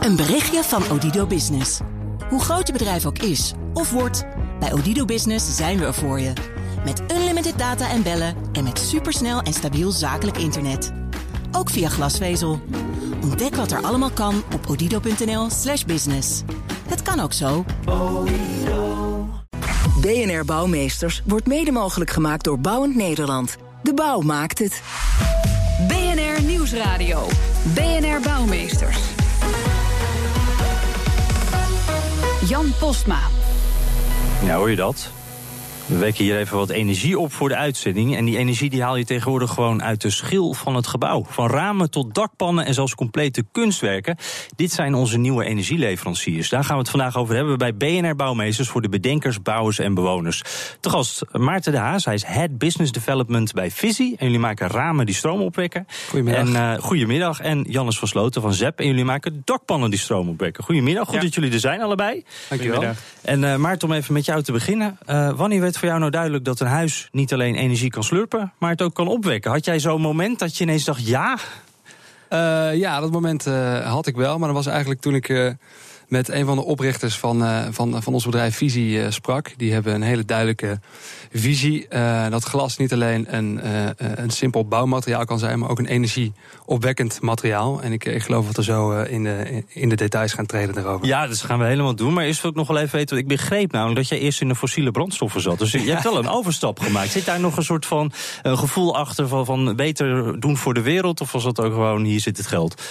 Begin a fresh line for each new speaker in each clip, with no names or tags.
Een berichtje van Odido Business. Hoe groot je bedrijf ook is of wordt, bij Odido Business zijn we er voor je. Met unlimited data en bellen en met supersnel en stabiel zakelijk internet. Ook via glasvezel. Ontdek wat er allemaal kan op odido.nl/slash business. Het kan ook zo.
BNR Bouwmeesters wordt mede mogelijk gemaakt door Bouwend Nederland. De bouw maakt het.
BNR Nieuwsradio. BNR Bouwmeesters. Jan Postma.
Ja, hoor je dat? We wekken hier even wat energie op voor de uitzending. En die energie die haal je tegenwoordig gewoon uit de schil van het gebouw. Van ramen tot dakpannen en zelfs complete kunstwerken. Dit zijn onze nieuwe energieleveranciers. Daar gaan we het vandaag over hebben bij BNR Bouwmeesters voor de bedenkers, bouwers en bewoners. Te gast Maarten de Haas, hij is Head Business Development bij Visie. En jullie maken ramen die stroom opwekken.
Goedemiddag.
En, uh, goedemiddag. En Jannes van Sloten van ZEP. En jullie maken dakpannen die stroom opwekken. Goedemiddag, goed
Ja.
dat jullie er zijn allebei.
Dankjewel.
En uh, Maarten, om even met jou te beginnen. Uh, wanneer werd voor jou nou duidelijk dat een huis niet alleen energie kan slurpen, maar het ook kan opwekken? Had jij zo'n moment dat je ineens dacht, ja?
Uh, ja, dat moment uh, had ik wel. Maar dat was eigenlijk toen ik uh, met een van de oprichters van, uh, van, van ons bedrijf Visie uh, sprak. Die hebben een hele duidelijke visie. Uh, dat glas niet alleen een, een simpel bouwmateriaal kan zijn, maar ook een energieopwekkend materiaal. En ik, ik geloof dat we zo in, de, in de details gaan treden daarover.
Ja, dat gaan we helemaal doen. Maar eerst wil ik nog wel even weten. Ik begreep namelijk dat jij eerst in de fossiele brandstoffen zat. Dus je hebt wel een overstap gemaakt. Zit daar nog een soort van een gevoel achter van, van beter doen voor de wereld? Of was dat ook gewoon hier zit het geld?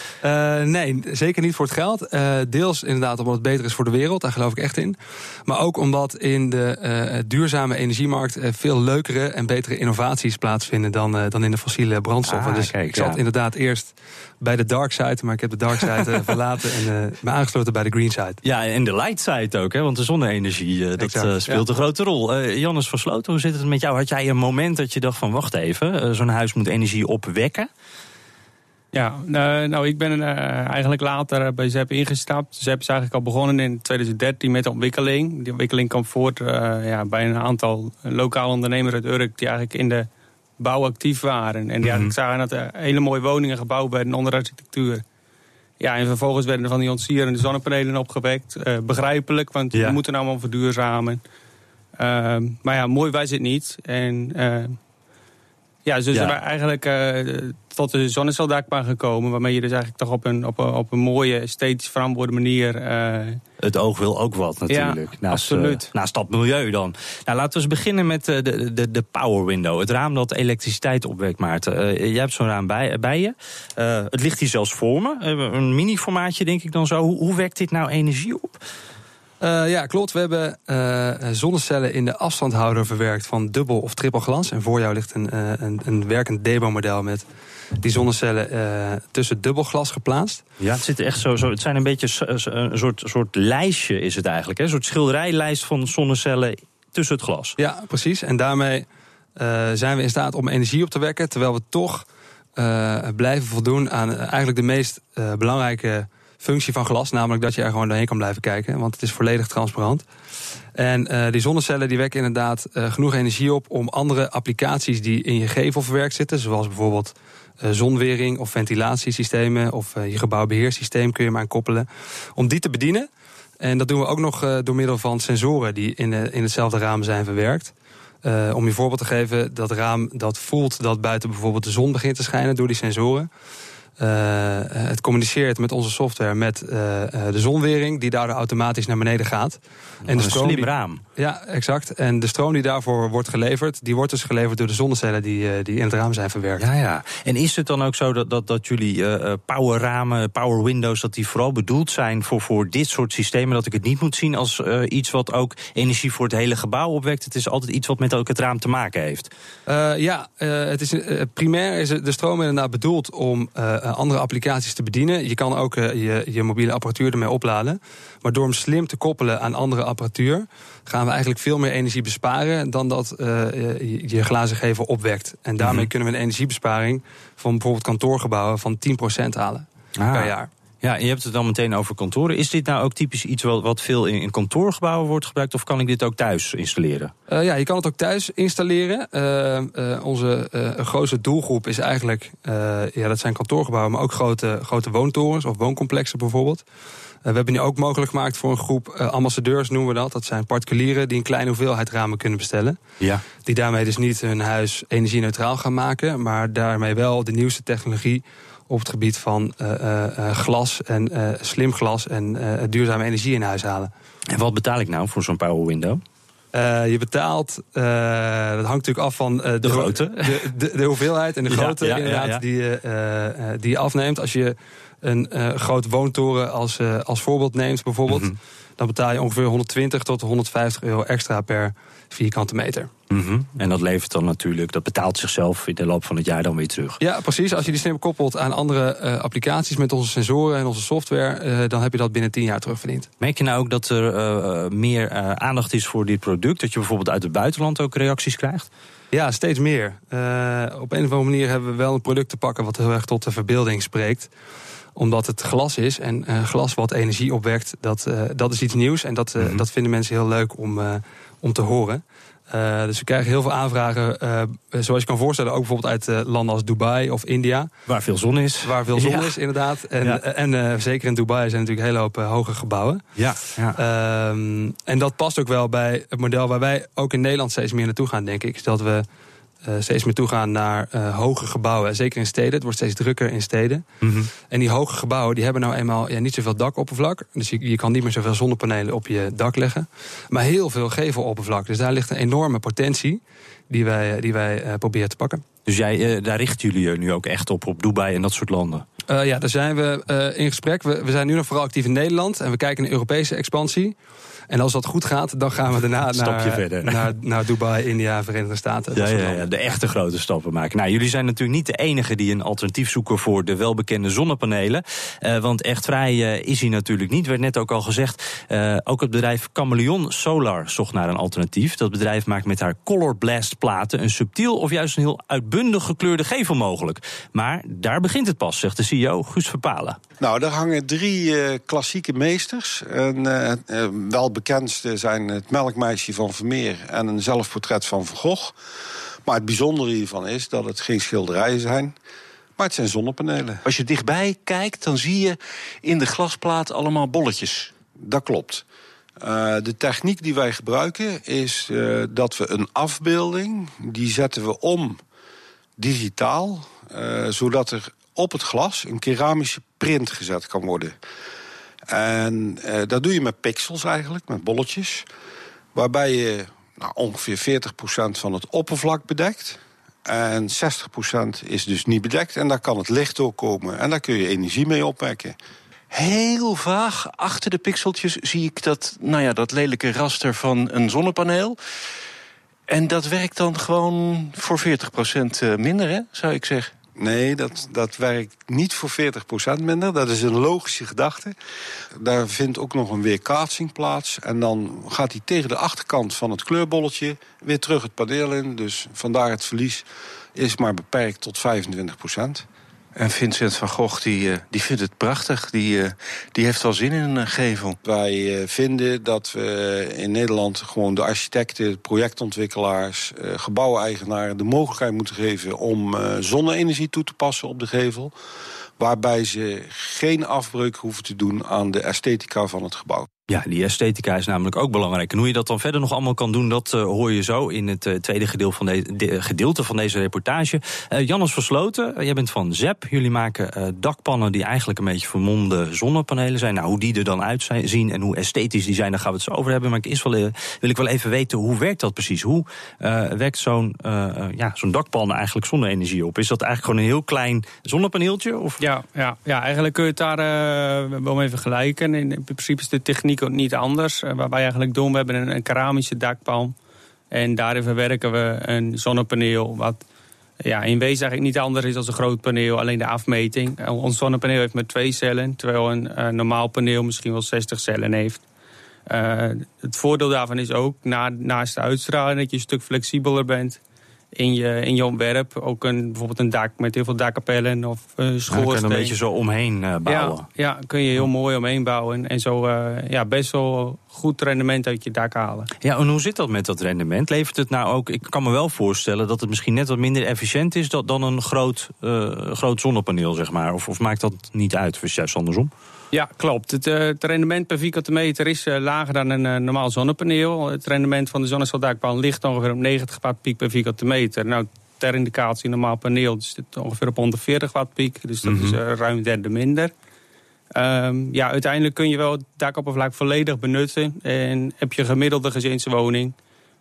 Nee, zeker niet voor het geld. Deels inderdaad omdat het beter is voor de wereld. Daar geloof ik echt in. Maar ook omdat in de uh, duurzame energiemarkt uh, veel leukere en betere innovaties plaatsvinden dan, uh, dan in de fossiele brandstoffen.
Ah,
dus
kijk,
ik zat
ja.
inderdaad eerst bij de dark side, maar ik heb de dark side verlaten en me aangesloten bij de green side.
Ja, en de light side ook, hè? want de zonne-energie dat
Exact,
speelt
ja.
een grote rol. Uh, Jannes van Sloten, hoe zit het met jou? Had jij een moment dat je dacht van wacht even, uh, zo'n huis moet energie opwekken?
Ja, uh, nou ik ben uh, eigenlijk later bij ZEP ingestapt. ZEP is eigenlijk al begonnen in 2013 met de ontwikkeling. Die ontwikkeling kwam voort uh, ja, bij een aantal lokale ondernemers uit Urk... die eigenlijk in de bouw actief waren. En die eigenlijk
Mhm.
zagen dat er hele mooie woningen gebouwd werden onder architectuur. Ja, en vervolgens werden er van die ontsierende zonnepanelen opgewekt. Uh, begrijpelijk, want
Ja.
we moeten allemaal verduurzamen. Uh, maar ja, mooi was het niet. En ja, dus
Ja.
eigenlijk tot de zonneceldakbaan gekomen. Waarmee je dus eigenlijk toch op een, op een, op een mooie, esthetisch verantwoorde manier... Uh,
Het oog wil ook wat natuurlijk.
Ja,
naast,
absoluut.
Uh, naast dat milieu dan. Nou, laten we eens beginnen met uh, de, de, de power window. Het raam dat elektriciteit opwekt, Maarten. Uh, jij hebt zo'n raam bij, bij je. Het ligt hier zelfs voor me. Een mini-formaatje denk ik dan zo. Hoe, hoe wekt dit nou energie op?
Uh, ja, klopt. We hebben uh, zonnecellen in de afstandhouder verwerkt van dubbel of triple glans. En voor jou ligt een, uh, een, een werkend Debo-model met die zonnecellen tussen dubbel glas geplaatst.
Ja, het zit echt zo. zo het zijn een beetje een soort, soort lijstje is het eigenlijk. Hè? Een soort schilderijlijst van zonnecellen tussen het glas.
Ja, precies. En daarmee zijn we in staat om energie op te wekken, terwijl we toch blijven voldoen aan eigenlijk de meest belangrijke functie van glas, namelijk dat je er gewoon doorheen kan blijven kijken, want het is volledig transparant. En uh, die zonnecellen die wekken inderdaad uh, genoeg energie op om andere applicaties die in je gevel verwerkt zitten, zoals bijvoorbeeld uh, zonwering of ventilatiesystemen of je gebouwbeheersysteem kun je maar aan koppelen, om die te bedienen. En dat doen we ook nog door middel van sensoren die in, in hetzelfde raam zijn verwerkt. Om je voorbeeld te geven, dat raam dat voelt dat buiten bijvoorbeeld de zon begint te schijnen door die sensoren. Uh, het communiceert met onze software met uh, de zonwering, die daardoor automatisch naar beneden gaat.
En
de
een
stroom
slim
die,
raam.
Ja, exact. En de stroom die daarvoor wordt geleverd, die wordt dus geleverd door de zonnecellen die, die in het raam zijn verwerkt.
Ja, ja. En is het dan ook zo dat, dat, dat jullie powerramen, power windows, dat die vooral bedoeld zijn voor, voor dit soort systemen? Dat ik het niet moet zien als iets wat ook energie voor het hele gebouw opwekt. Het is altijd iets wat met ook het raam te maken heeft.
ja, het is, primair is de stroom inderdaad bedoeld om andere applicaties te bedienen. Je kan ook uh, je, je mobiele apparatuur ermee opladen. Maar door hem slim te koppelen aan andere apparatuur... gaan we eigenlijk veel meer energie besparen... dan dat je, je glazen gevel opwekt. En daarmee
Mhm.
kunnen we een energiebesparing... van bijvoorbeeld kantoorgebouwen van 10% halen
Ah.
per jaar.
Ja, je hebt het dan meteen over kantoren. Is dit nou ook typisch iets wat, wat veel in, in kantoorgebouwen wordt gebruikt... of kan ik dit ook thuis installeren?
Uh, ja, je kan het ook thuis installeren. Uh, uh, onze grootste doelgroep is eigenlijk... ja, dat zijn kantoorgebouwen, maar ook grote, grote woontorens... of wooncomplexen bijvoorbeeld. we hebben nu ook mogelijk gemaakt voor een groep ambassadeurs, noemen we dat. Dat zijn particulieren die een kleine hoeveelheid ramen kunnen bestellen.
Ja.
Die daarmee dus niet hun huis energie-neutraal gaan maken... maar daarmee wel de nieuwste technologie op het gebied van uh, uh, glas en uh, slim glas en duurzame energie in huis halen.
En wat betaal ik nou voor zo'n power window?
je betaalt, dat hangt natuurlijk af van de,
de grootte,
de, de, de, hoeveelheid en de grootte ja, ja, inderdaad ja, die, je, die je afneemt. Als je een grote woontoren als, als voorbeeld neemt bijvoorbeeld, mm -hmm. dan betaal je ongeveer 120 tot 150 euro extra per vierkante meter.
Mm -hmm. En dat levert dan natuurlijk, dat betaalt zichzelf in de loop van het jaar dan weer terug.
Ja, precies. Als je die slim koppelt aan andere uh, applicaties met onze sensoren en onze software, uh, dan heb je dat binnen 10 jaar terugverdiend.
Merk je nou ook dat er uh, meer aandacht is voor dit product? Dat je bijvoorbeeld uit het buitenland ook reacties krijgt?
Ja, steeds meer. op een of andere manier hebben we wel een product te pakken wat heel erg tot de verbeelding spreekt omdat het glas is en glas wat energie opwekt, dat, dat is iets nieuws. En dat, mm -hmm. dat vinden mensen heel leuk om, om te horen. Uh, dus we krijgen heel veel aanvragen, uh, zoals je kan voorstellen, ook bijvoorbeeld uit uh, landen als Dubai of India.
Waar veel zon is.
Waar veel zon ja. is, inderdaad. En, ja. en zeker in Dubai zijn natuurlijk een hele hoop hoge gebouwen.
Ja. ja.
Ehm, en dat past ook wel bij het model waar wij ook in Nederland steeds meer naartoe gaan, denk ik. Is dat we uh, steeds meer toegaan naar uh, hoge gebouwen. Zeker in steden. Het wordt steeds drukker in steden.
Mm -hmm.
En die hoge gebouwen die hebben nou eenmaal ja, niet zoveel dakoppervlak. Dus je, je kan niet meer zoveel zonnepanelen op je dak leggen. Maar heel veel geveloppervlak. Dus daar ligt een enorme potentie die wij, die wij uh, proberen te pakken.
Dus jij, daar richten jullie je nu ook echt op, op Dubai en dat soort landen?
ja, daar zijn we in gesprek. We, we zijn nu nog vooral actief in Nederland. En we kijken naar Europese expansie. En als dat goed gaat, dan gaan we daarna naar,
verder.
Naar, naar Dubai, India, Verenigde Staten.
Ja, ja, ja, de echte grote stappen maken. Nou, jullie zijn natuurlijk niet de enige die een alternatief zoeken voor de welbekende zonnepanelen. Uh, want echt vrij uh, is hij natuurlijk niet. Werd net ook al gezegd. Uh, ook het bedrijf Chameleon Solar zocht naar een alternatief. Dat bedrijf maakt met haar Color Blast platen een subtiel of juist een heel uitbundig gekleurde gevel mogelijk. Maar daar begint het pas, zegt de CEO Guus Verpalen.
Nou, daar hangen drie klassieke meesters. En, wel bekendste zijn het Melkmeisje van Vermeer en een zelfportret van Van Gogh. Maar het bijzondere hiervan is dat het geen schilderijen zijn. Maar het zijn zonnepanelen.
Als je dichtbij kijkt, dan zie je in de glasplaat allemaal bolletjes.
Dat klopt. Uh, de techniek die wij gebruiken is uh, dat we een afbeelding... die zetten we om digitaal... Uh, zodat er op het glas een keramische print gezet kan worden. En uh, dat doe je met pixels eigenlijk, met bolletjes. Waarbij je nou, ongeveer 40% van het oppervlak bedekt. En 60% is dus niet bedekt. En daar kan het licht doorkomen. En daar kun je energie mee opwekken.
Heel vaag achter de pixeltjes zie ik dat, nou ja, dat lelijke raster van een zonnepaneel. En dat werkt dan gewoon voor 40% eh, minder, hè, zou ik zeggen.
Nee, dat, dat werkt niet voor 40% minder. Dat is een logische gedachte. Daar vindt ook nog een weerkaatsing plaats. En dan gaat hij tegen de achterkant van het kleurbolletje weer terug het paneel in. Dus vandaar het verlies is maar beperkt tot 25%.
En Vincent van Gogh die, eh, die vindt het prachtig. Die, eh, die heeft wel zin in een gevel.
Wij eh, vinden dat we in Nederland gewoon de architecten, projectontwikkelaars, gebouweigenaren de mogelijkheid moeten geven om zonne-energie toe te passen op de gevel. Waarbij ze geen afbreuk hoeven te doen aan de esthetica van het gebouw.
Ja, die esthetica is namelijk ook belangrijk. En hoe je dat dan verder nog allemaal kan doen, dat uh, hoor je zo in het uh, tweede gedeelte van, de, de, gedeelte van deze reportage. Uh, Jannes Versloten, jij bent van ZEP. Jullie maken dakpannen die eigenlijk een beetje vermomde zonnepanelen zijn. Nou, hoe die er dan uitzien en hoe esthetisch die zijn, daar gaan we het zo over hebben. Maar ik eerst wel, wil ik wel even weten, hoe werkt dat precies? Hoe werkt zo'n ja, zo'n dakpan eigenlijk zonne-energie op? Is dat eigenlijk gewoon een heel klein zonnepaneeltje? Of?
Ja, ja, ja, eigenlijk kun je het daar wel mee vergelijken. In, in principe is de techniek niet anders. Uh, waar wij eigenlijk doen, we hebben een, keramische dakpan. En daarin verwerken we een zonnepaneel wat ja, in wezen eigenlijk niet anders is dan een groot paneel. Alleen de afmeting. Uh, ons zonnepaneel heeft maar twee cellen. Terwijl een normaal paneel misschien wel 60 cellen heeft. het voordeel daarvan is ook, na, naast de uitstraling, dat je een stuk flexibeler bent. In je, in je ontwerp. Ook een, bijvoorbeeld een dak met heel veel dakkapellen of uh, schoorsteen.
Er een beetje zo omheen uh, bouwen.
Ja, ja, kun je heel mooi omheen bouwen. En zo uh, ja, best wel goed rendement uit je dak halen.
Ja, en hoe zit dat met dat rendement? Levert het nou ook... Ik kan me wel voorstellen dat het misschien net wat minder efficiënt is... dan een groot, groot zonnepaneel, zeg maar. Of, of maakt dat niet uit, of is juist andersom?
Ja, klopt. Het, het, rendement per vierkante meter is uh, lager dan een uh, normaal zonnepaneel. Het rendement van de zonneceldaakpaal ligt ongeveer op 90 watt piek per vierkante meter. Nou, ter indicatie, een normaal paneel zit ongeveer op 140 watt piek. Dus dat mm -hmm. is ruim een derde minder. Um, ja, uiteindelijk kun je wel het dakoppervlak volledig benutten. En heb je een gemiddelde gezinswoning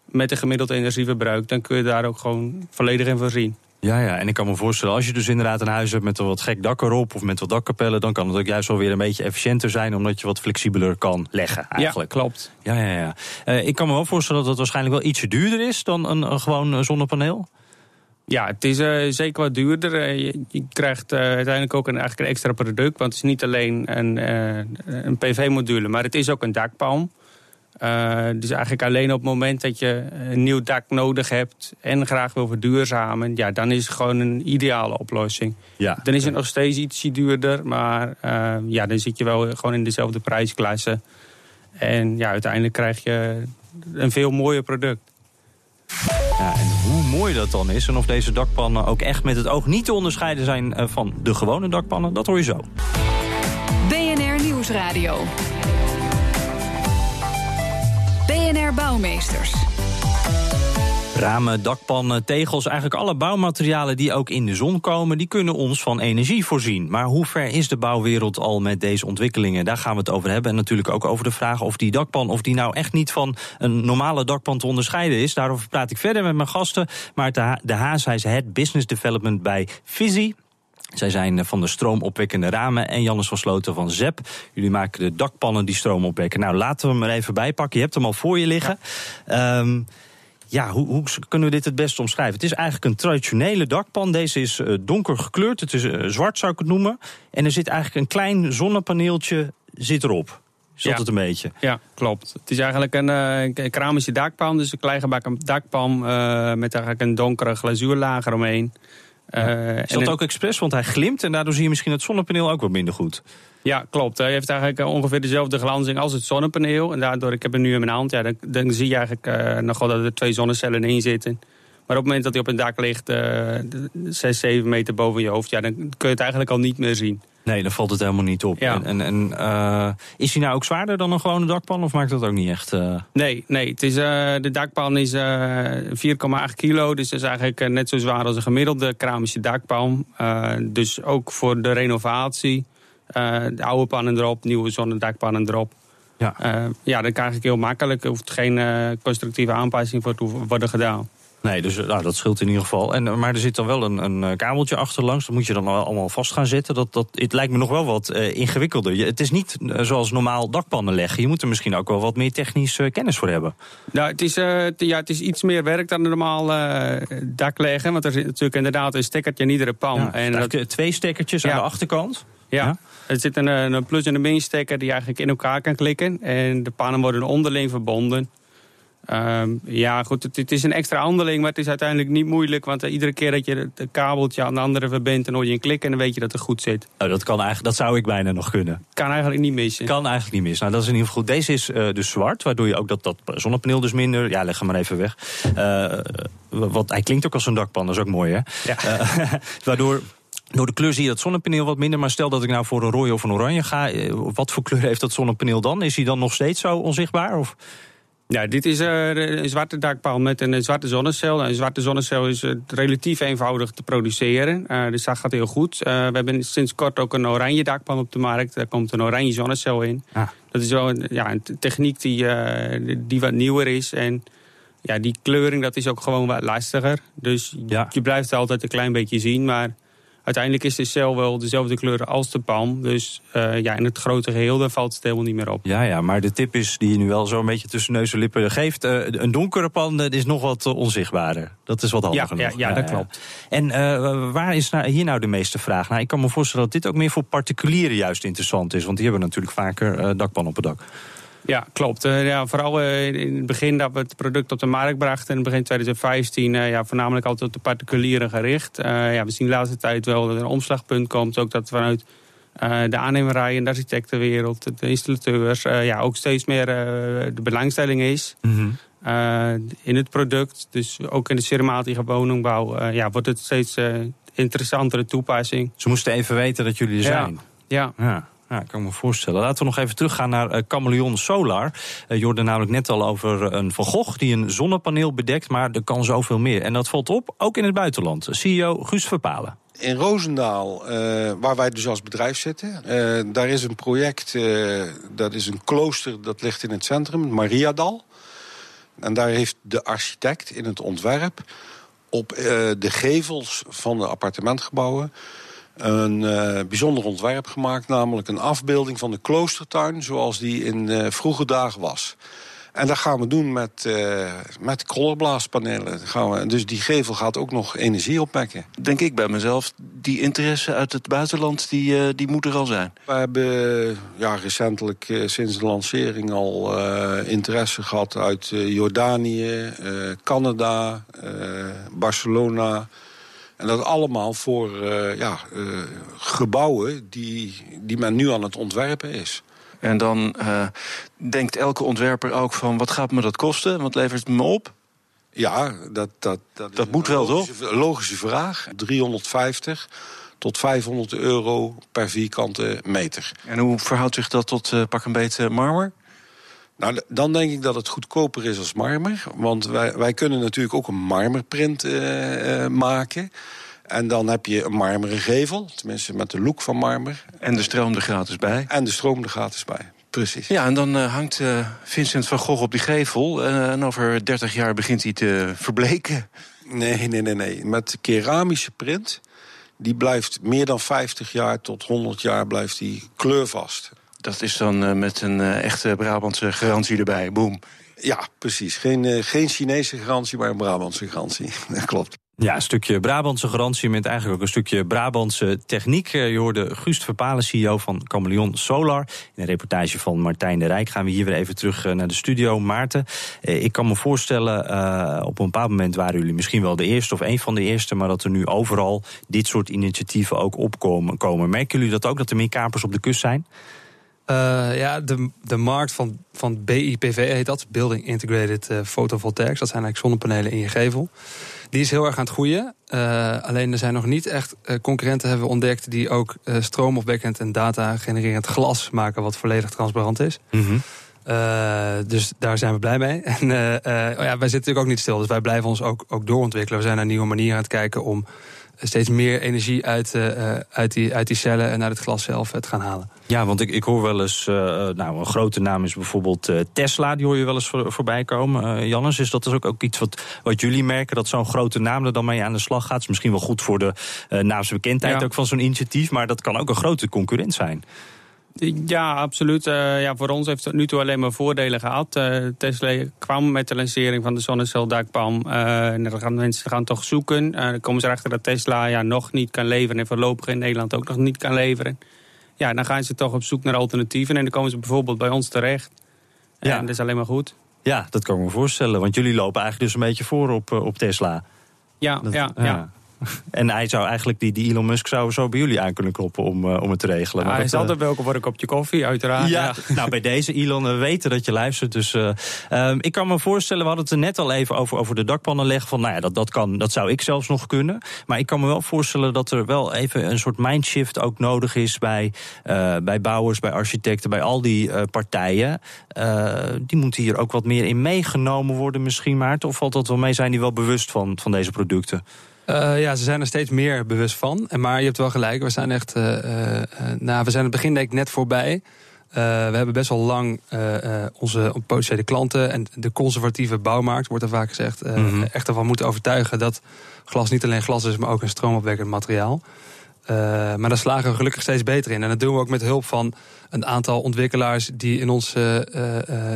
met een gemiddeld energieverbruik... dan kun je daar ook gewoon volledig in voorzien.
Ja, ja, en ik kan me voorstellen, als je dus inderdaad een huis hebt met een wat gek dak erop of met wat dakkapellen, dan kan het ook juist wel weer een beetje efficiënter zijn, omdat je wat flexibeler kan leggen. Eigenlijk.
Ja, klopt.
Ja, ja, ja. Uh, ik kan me wel voorstellen dat het waarschijnlijk wel ietsje duurder is dan een, een gewoon zonnepaneel.
Ja, het is uh, zeker wat duurder. Uh, je, je, krijgt uiteindelijk ook een, eigenlijk een extra product, want het is niet alleen een, een PV-module, maar het is ook een dakpalm. Dus eigenlijk alleen op het moment dat je een nieuw dak nodig hebt en graag wil verduurzamen, ja, dan is het gewoon een ideale oplossing.
Ja.
Dan is het nog steeds ietsje duurder, maar ja, dan zit je wel gewoon in dezelfde prijsklasse. En ja, uiteindelijk krijg je een veel mooier product.
Ja, en hoe mooi dat dan is en of deze dakpannen ook echt met het oog niet te onderscheiden zijn uh, van de gewone dakpannen, dat hoor je zo.
BNR Nieuwsradio. BNR Bouwmeesters.
Ramen, dakpannen, tegels, eigenlijk alle bouwmaterialen die ook in de zon komen, die kunnen ons van energie voorzien. Maar hoe ver is de bouwwereld al met deze ontwikkelingen? Daar gaan we het over hebben. En natuurlijk ook over de vraag of die dakpan, of die nou echt niet van een normale dakpan te onderscheiden is. Daarover praat ik verder met mijn gasten. Maar de Haas, hij is Head Business Development bij Visi. Zij zijn van de stroomopwekkende ramen en Jannes van Sloten van ZEP. Jullie maken de dakpannen die stroom opwekken. Nou, laten we hem er even bij pakken. Je hebt hem al voor je liggen. Ja, um, ja hoe, hoe, kunnen we dit het beste omschrijven? Het is eigenlijk een traditionele dakpan. Deze is uh, donker gekleurd. Het is uh, zwart, zou ik het noemen. En er zit eigenlijk een klein zonnepaneeltje zit erop.
Ja.
het een beetje?
Ja, klopt. Het is eigenlijk een, uh, een keramische dakpan. Dus een klein gebakken dakpan met eigenlijk een donkere glazuurlaag eromheen.
Uh, is dat en ook expres? Want hij glimt en daardoor zie je misschien het zonnepaneel ook wat minder goed.
Ja, klopt. Hij heeft eigenlijk ongeveer dezelfde glanzing als het zonnepaneel. En daardoor, ik heb hem nu in mijn hand, ja, dan, dan zie je eigenlijk uh, nog wel dat er twee zonnecellen in zitten. Maar op het moment dat hij op een dak ligt, uh, 6, 7 meter boven je hoofd, ja, dan kun je het eigenlijk al niet meer zien.
Nee, dan valt het helemaal niet op.
Ja.
En, en, uh, is hij nou ook zwaarder dan een gewone dakpan of maakt dat ook niet echt? Uh...
Nee, nee het is, uh, de dakpan is 4,8 kilo. Dus dat is eigenlijk net zo zwaar als een gemiddelde keramische dakpan. dus ook voor de renovatie. de oude pannen erop, nieuwe zonnedakpannen erop.
Ja.
ja, dat kan eigenlijk heel makkelijk. Er hoeft geen constructieve aanpassing voor te worden gedaan.
Nee, dus nou, dat scheelt in ieder geval. En, maar er zit dan wel een, een kabeltje achterlangs. Dat moet je dan allemaal vast gaan zetten. Dat, dat, het lijkt me nog wel wat uh, ingewikkelder. Je, het is niet uh, zoals normaal dakpannen leggen. Je moet er misschien ook wel wat meer technisch uh, kennis voor hebben.
Nou, het is, ja, het is iets meer werk dan normaal dak leggen. Want er zit natuurlijk inderdaad een stekkertje in iedere pan.
Ja, en dat, twee stekkertjes ja. aan de achterkant.
Ja. ja. Er zit een, een plus- en een minstekker die eigenlijk in elkaar kan klikken. En de pannen worden onderling verbonden. Um, ja, goed, het, het, is een extra handeling, maar het is uiteindelijk niet moeilijk. Want uh, iedere keer dat je het kabeltje aan de andere verbindt... dan hoor je een klik en dan weet je dat het goed zit.
Oh, dat, kan eigenlijk, dat zou ik bijna nog kunnen.
Kan eigenlijk niet missen.
Kan eigenlijk niet missen. Nou, dat is in ieder geval goed. Deze is uh, dus zwart, waardoor je ook dat, dat zonnepaneel dus minder... Ja, leg hem maar even weg. Uh, wat, hij klinkt ook als een dakpan, dat is ook mooi, hè?
Ja.
waardoor... Door de kleur zie je dat zonnepaneel wat minder. Maar stel dat ik nou voor een rode of een oranje ga. Wat voor kleur heeft dat zonnepaneel dan? Is hij dan nog steeds zo onzichtbaar? Of...
Ja, dit is uh, een zwarte dakpaal met een zwarte zonnecel. Een zwarte zonnecel is relatief eenvoudig te produceren. Uh, dus dat gaat heel goed. we hebben sinds kort ook een oranje dakpan op de markt. Daar komt een oranje zonnecel in.
Ah.
Dat is wel een, ja, een techniek die, die wat nieuwer is. En ja, die kleuring dat is ook gewoon wat lastiger. Dus
ja.
je blijft altijd een klein beetje zien. Maar uiteindelijk is de cel wel dezelfde kleur als de palm. Dus uh, ja, in het grote geheel dan valt het helemaal niet meer op.
Ja, ja, maar de tip is die je nu wel zo een beetje tussen neus en lippen geeft. Uh, een donkere pan is nog wat onzichtbaarder. Dat is wat handiger.
Ja, ja, ja, dat klopt.
En waar is nou, hier nou de meeste vraag? Nou, ik kan me voorstellen dat dit ook meer voor particulieren juist interessant is. Want die hebben natuurlijk vaker dakpan op het dak.
Ja, klopt. Uh, ja, vooral uh, in het begin dat we het product op de markt brachten... in begin 2015 uh, ja, voornamelijk altijd op de particulieren gericht. ja, we zien de laatste tijd wel dat er een omslagpunt komt. Ook dat vanuit de aannemerij en de architectenwereld, de installateurs... ja, ook steeds meer de belangstelling is... Mm in het product. Dus ook in de cerematische woningbouw ja, wordt het steeds interessantere toepassing.
Ze moesten even weten dat jullie er zijn.
ja. ja.
Ja, kan me voorstellen. Laten we nog even teruggaan naar uh, Chameleon Solar. Uh, je hoorde namelijk net al over een Van die een zonnepaneel bedekt, maar er kan zoveel meer. En dat valt op, ook in het buitenland. CEO Guus Verpalen.
In Roosendaal, waar wij dus als bedrijf zitten, daar is een project, dat is een klooster, dat ligt in het centrum, Mariadal. En daar heeft de architect in het ontwerp op de gevels van de appartementgebouwen een uh, bijzonder ontwerp gemaakt. Namelijk een afbeelding van de kloostertuin zoals die in uh, vroege dagen was. En dat gaan we doen met, uh, met kollerblaaspanelen. Gaan we, dus die gevel gaat ook nog energie opwekken.
Denk ik bij mezelf, die interesse uit het buitenland, die, uh, die moet er al zijn.
We hebben ja, recentelijk uh, sinds de lancering al interesse gehad uit Jordanië, Canada, Barcelona... En dat allemaal voor uh, ja, uh, gebouwen die, die men nu aan het ontwerpen is.
En dan uh, denkt elke ontwerper ook van wat gaat me dat kosten? Wat levert het me op?
Ja, dat, dat,
dat, dat moet wel,
toch? Logische vraag. 350 tot 500 euro per vierkante meter.
En hoe verhoudt zich dat tot pak een beetje marmer?
Nou, dan denk ik dat het goedkoper is als marmer. Want wij, wij kunnen natuurlijk ook een marmerprint uh, maken. En dan heb je een marmeren gevel, tenminste met de look van marmer.
En de stroom er gratis bij.
En de stroom er gratis bij, precies.
Ja, en dan uh, hangt Vincent van Gogh op die gevel. en over 30 jaar begint hij te verbleken.
Nee, nee, nee, nee. Met keramische print, die blijft meer dan 50 jaar tot 100 jaar blijft die kleurvast.
Dat is dan uh, met een uh, echte Brabantse garantie erbij. Boom.
Ja, precies. Geen, uh, geen Chinese garantie, maar een Brabantse garantie. dat klopt.
Ja, een stukje Brabantse garantie met eigenlijk ook een stukje Brabantse techniek. Je hoorde Guust Verpalen, CEO van Chameleon Solar. In een reportage van Martijn de Rijk gaan we hier weer even terug naar de studio. Maarten, ik kan me voorstellen, op een bepaald moment waren jullie misschien wel de eerste of een van de eerste, maar dat er nu overal dit soort initiatieven ook opkomen. Komen. Merken jullie dat ook, dat er meer kapers op de kust zijn?
Uh, ja, de, de markt van, van BIPV heet dat, Building Integrated uh, Photovoltaics. Dat zijn eigenlijk zonnepanelen in je gevel. Die is heel erg aan het groeien. Uh, alleen er zijn nog niet echt concurrenten hebben we ontdekt... die ook stroomopwekkend en data genererend glas maken... wat volledig transparant is. Mm -hmm. dus daar zijn we blij mee. En oh ja, wij zitten natuurlijk ook niet stil. Dus wij blijven ons ook, ook doorontwikkelen. We zijn naar nieuwe manieren aan het kijken om steeds meer energie uit, uh, uit, die, uit die cellen en uit het glas zelf te gaan halen.
Ja, want ik, ik hoor wel eens, uh, nou, een grote naam is bijvoorbeeld Tesla, die hoor je wel eens voor, voorbij komen. Jannes, is dat dus ook, ook iets wat, wat jullie merken, dat zo'n grote naam er dan mee aan de slag gaat? is misschien wel goed voor de naamsbekendheid ja. ook van zo'n initiatief, maar dat kan ook een grote concurrent zijn.
Ja, absoluut. Uh, ja, voor ons heeft het nu toe alleen maar voordelen gehad. Uh, Tesla kwam met de lancering van de zonneceldakpan. Uh, en dan gaan mensen gaan toch zoeken. dan komen ze erachter dat Tesla ja, nog niet kan leveren... en voorlopig in Nederland ook nog niet kan leveren. Ja, dan gaan ze toch op zoek naar alternatieven. En dan komen ze bijvoorbeeld bij ons terecht. Ja. En dat is alleen maar goed.
Ja, dat kan ik me voorstellen. Want jullie lopen eigenlijk dus een beetje voor op, op Tesla.
Ja, ja, ja.
En hij zou eigenlijk, die, die Elon Musk zou zo bij jullie aan kunnen kloppen om, uh, om het te regelen.
Ja, hij is altijd welkom voor een kopje koffie, uiteraard.
Ja, nou bij deze Elon, we weten dat je luistert. Dus uh, um, ik kan me voorstellen, we hadden het er net al even over, over de dakpannen leggen. Van nou ja, dat, dat, kan, dat zou ik zelfs nog kunnen. Maar ik kan me wel voorstellen dat er wel even een soort mindshift ook nodig is bij, uh, bij bouwers, bij architecten, bij al die partijen. die moeten hier ook wat meer in meegenomen worden misschien, Maarten. Of valt dat wel mee? Zijn die wel bewust van, van deze producten?
Uh, ja, ze zijn er steeds meer bewust van. En maar je hebt wel gelijk, we zijn echt. Uh, uh, nou, we zijn het begin denk ik net voorbij. we hebben best wel lang onze potentiële klanten en de conservatieve bouwmarkt, wordt er vaak gezegd, mm -hmm. echt ervan moeten overtuigen dat glas niet alleen glas is, maar ook een stroomopwekkend materiaal. maar daar slagen we gelukkig steeds beter in. En dat doen we ook met hulp van een aantal ontwikkelaars die in ons ja,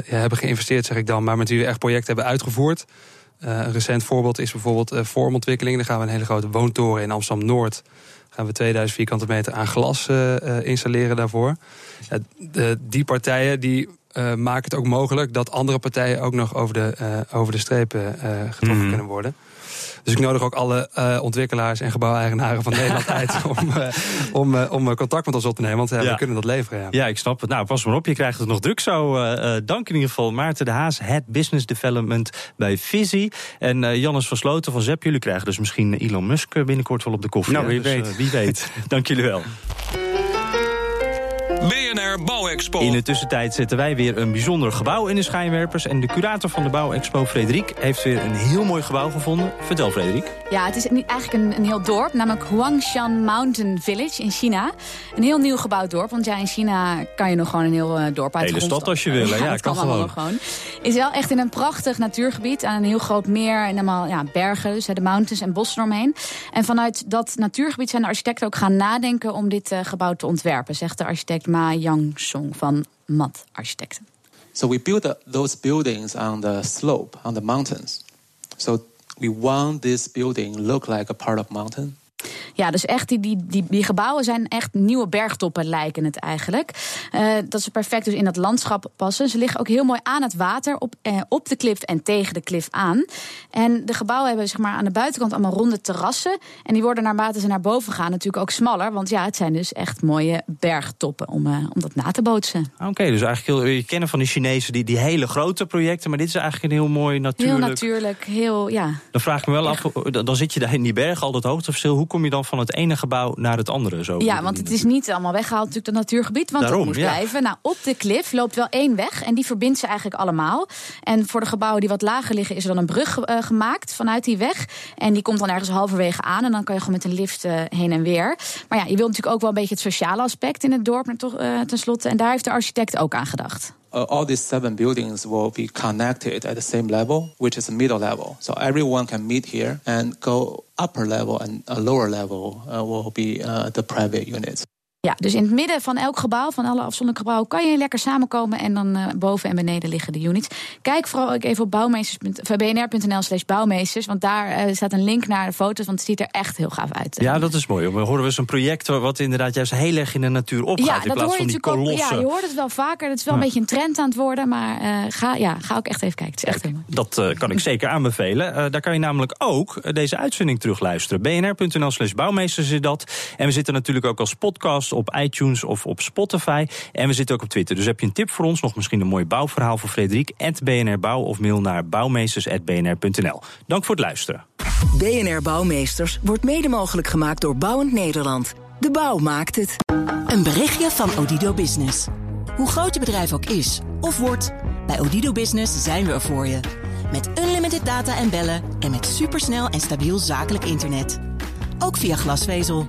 hebben geïnvesteerd, zeg ik dan, maar met wie we echt projecten hebben uitgevoerd. Uh, een recent voorbeeld is bijvoorbeeld uh, vormontwikkeling. Dan gaan we een hele grote woontoren in Amsterdam-Noord... gaan we 2000 vierkante meter aan glas uh, installeren daarvoor. de, die partijen die uh, maakt het ook mogelijk dat andere partijen ook nog over de, uh, over de strepen uh, getroffen mm. kunnen worden. Dus ik nodig ook alle uh, ontwikkelaars en gebouweigenaren van Nederland uit om, uh, om, uh, om contact met ons op te nemen. Want ja. we kunnen dat leveren. Ja.
ja. ik snap het. Nou, pas maar op, je krijgt het nog druk zo. dank in ieder geval Maarten de Haas, Head Business Development bij Visi. En Jannes van Sloten van ZEP. Jullie krijgen dus misschien Elon Musk binnenkort wel op de koffie.
Nou, wie
dus,
weet.
wie weet. dank jullie wel.
BNR Bouwexpo.
In de tussentijd zetten wij weer een bijzonder gebouw in de schijnwerpers. En de curator van de Bouwexpo, Frederik, heeft weer een heel mooi gebouw gevonden. Vertel, Frederik.
Ja, het is eigenlijk een, een heel dorp, namelijk Huangshan Mountain Village in China. Een heel nieuw gebouwd dorp, want ja, in China kan je nog gewoon een heel uh, dorp uit
Hele stad als je wil, ja,
ja dat kan, kan gewoon. gewoon. Is wel echt in een prachtig natuurgebied aan een heel groot meer en allemaal ja, bergen, dus de mountains en bossen eromheen. En vanuit dat natuurgebied zijn de architecten ook gaan nadenken om dit uh, gebouw te ontwerpen, zegt de architect Ma Yang Song van Mat Architecten.
So we built those buildings on the slope, on the mountains. So we want this building look like a part of mountain.
Ja, dus echt die, die, die, die gebouwen zijn echt nieuwe bergtoppen lijken het eigenlijk. Uh, dat ze perfect dus in dat landschap passen. Ze liggen ook heel mooi aan het water, op, eh, op de klif en tegen de klif aan. En de gebouwen hebben zeg maar, aan de buitenkant allemaal ronde terrassen. En die worden naarmate ze naar boven gaan natuurlijk ook smaller. Want ja, het zijn dus echt mooie bergtoppen om, uh, om dat na te bootsen.
Oké, dus eigenlijk heel, je kennen van die Chinezen die, die hele grote projecten. Maar dit is eigenlijk een heel mooi natuurlijk...
Heel natuurlijk, heel, ja.
Dan vraag ik me wel af, dan zit je daar in die bergen, al dat hoogteverschil. Hoe kom je dan van het ene gebouw naar het andere? Zo
ja, want het is niet allemaal weggehaald natuurlijk dat natuurgebied. Want
Daarom,
het moet
ja.
blijven. Nou, op de klif loopt wel één weg. En die verbindt ze eigenlijk allemaal. En voor de gebouwen die wat lager liggen is er dan een brug uh, gemaakt vanuit die weg. En die komt dan ergens halverwege aan. En dan kan je gewoon met een lift uh, heen en weer. Maar ja, je wilt natuurlijk ook wel een beetje het sociale aspect in het dorp uh, tenslotte. En daar heeft de architect ook aan gedacht.
Uh, all these seven buildings will be connected at the same level, which is middle level. So everyone can meet here and go upper level and a lower level uh, will be uh, the private units.
Ja, dus in het midden van elk gebouw, van alle afzonderlijke gebouwen, kan je lekker samenkomen en dan uh, boven en beneden liggen de units. Kijk vooral ook even op bnr.nl slash bouwmeesters, want daar uh, staat een link naar de foto's, want het ziet er echt heel gaaf uit.
Ja, dat is mooi. We horen we zo'n project wat inderdaad juist heel erg in de natuur opgaat,
ja,
in
dat
plaats
hoor je
van die
natuurlijk
kolossen.
Ook, ja, je hoort het wel vaker. Het is wel een beetje een trend aan het worden, maar uh, ga, ja, ga ook echt even kijken. Het is echt mooi.
Dat kan ik zeker aanbevelen. Daar kan je namelijk ook deze uitzending terugluisteren. bnr.nl slash bouwmeesters is dat. En we zitten natuurlijk ook als podcast op iTunes of op Spotify. En we zitten ook op Twitter. Dus heb je een tip voor ons, nog misschien een mooi bouwverhaal voor Frederik, BNR Bouw of mail naar bouwmeesters.bnr.nl. Dank voor het luisteren.
BNR Bouwmeesters wordt mede mogelijk gemaakt door Bouwend Nederland. De bouw maakt het.
Een berichtje van Odido Business. Hoe groot je bedrijf ook is of wordt, bij Odido Business zijn we er voor je. Met unlimited data en bellen en met supersnel en stabiel zakelijk internet. Ook via glasvezel.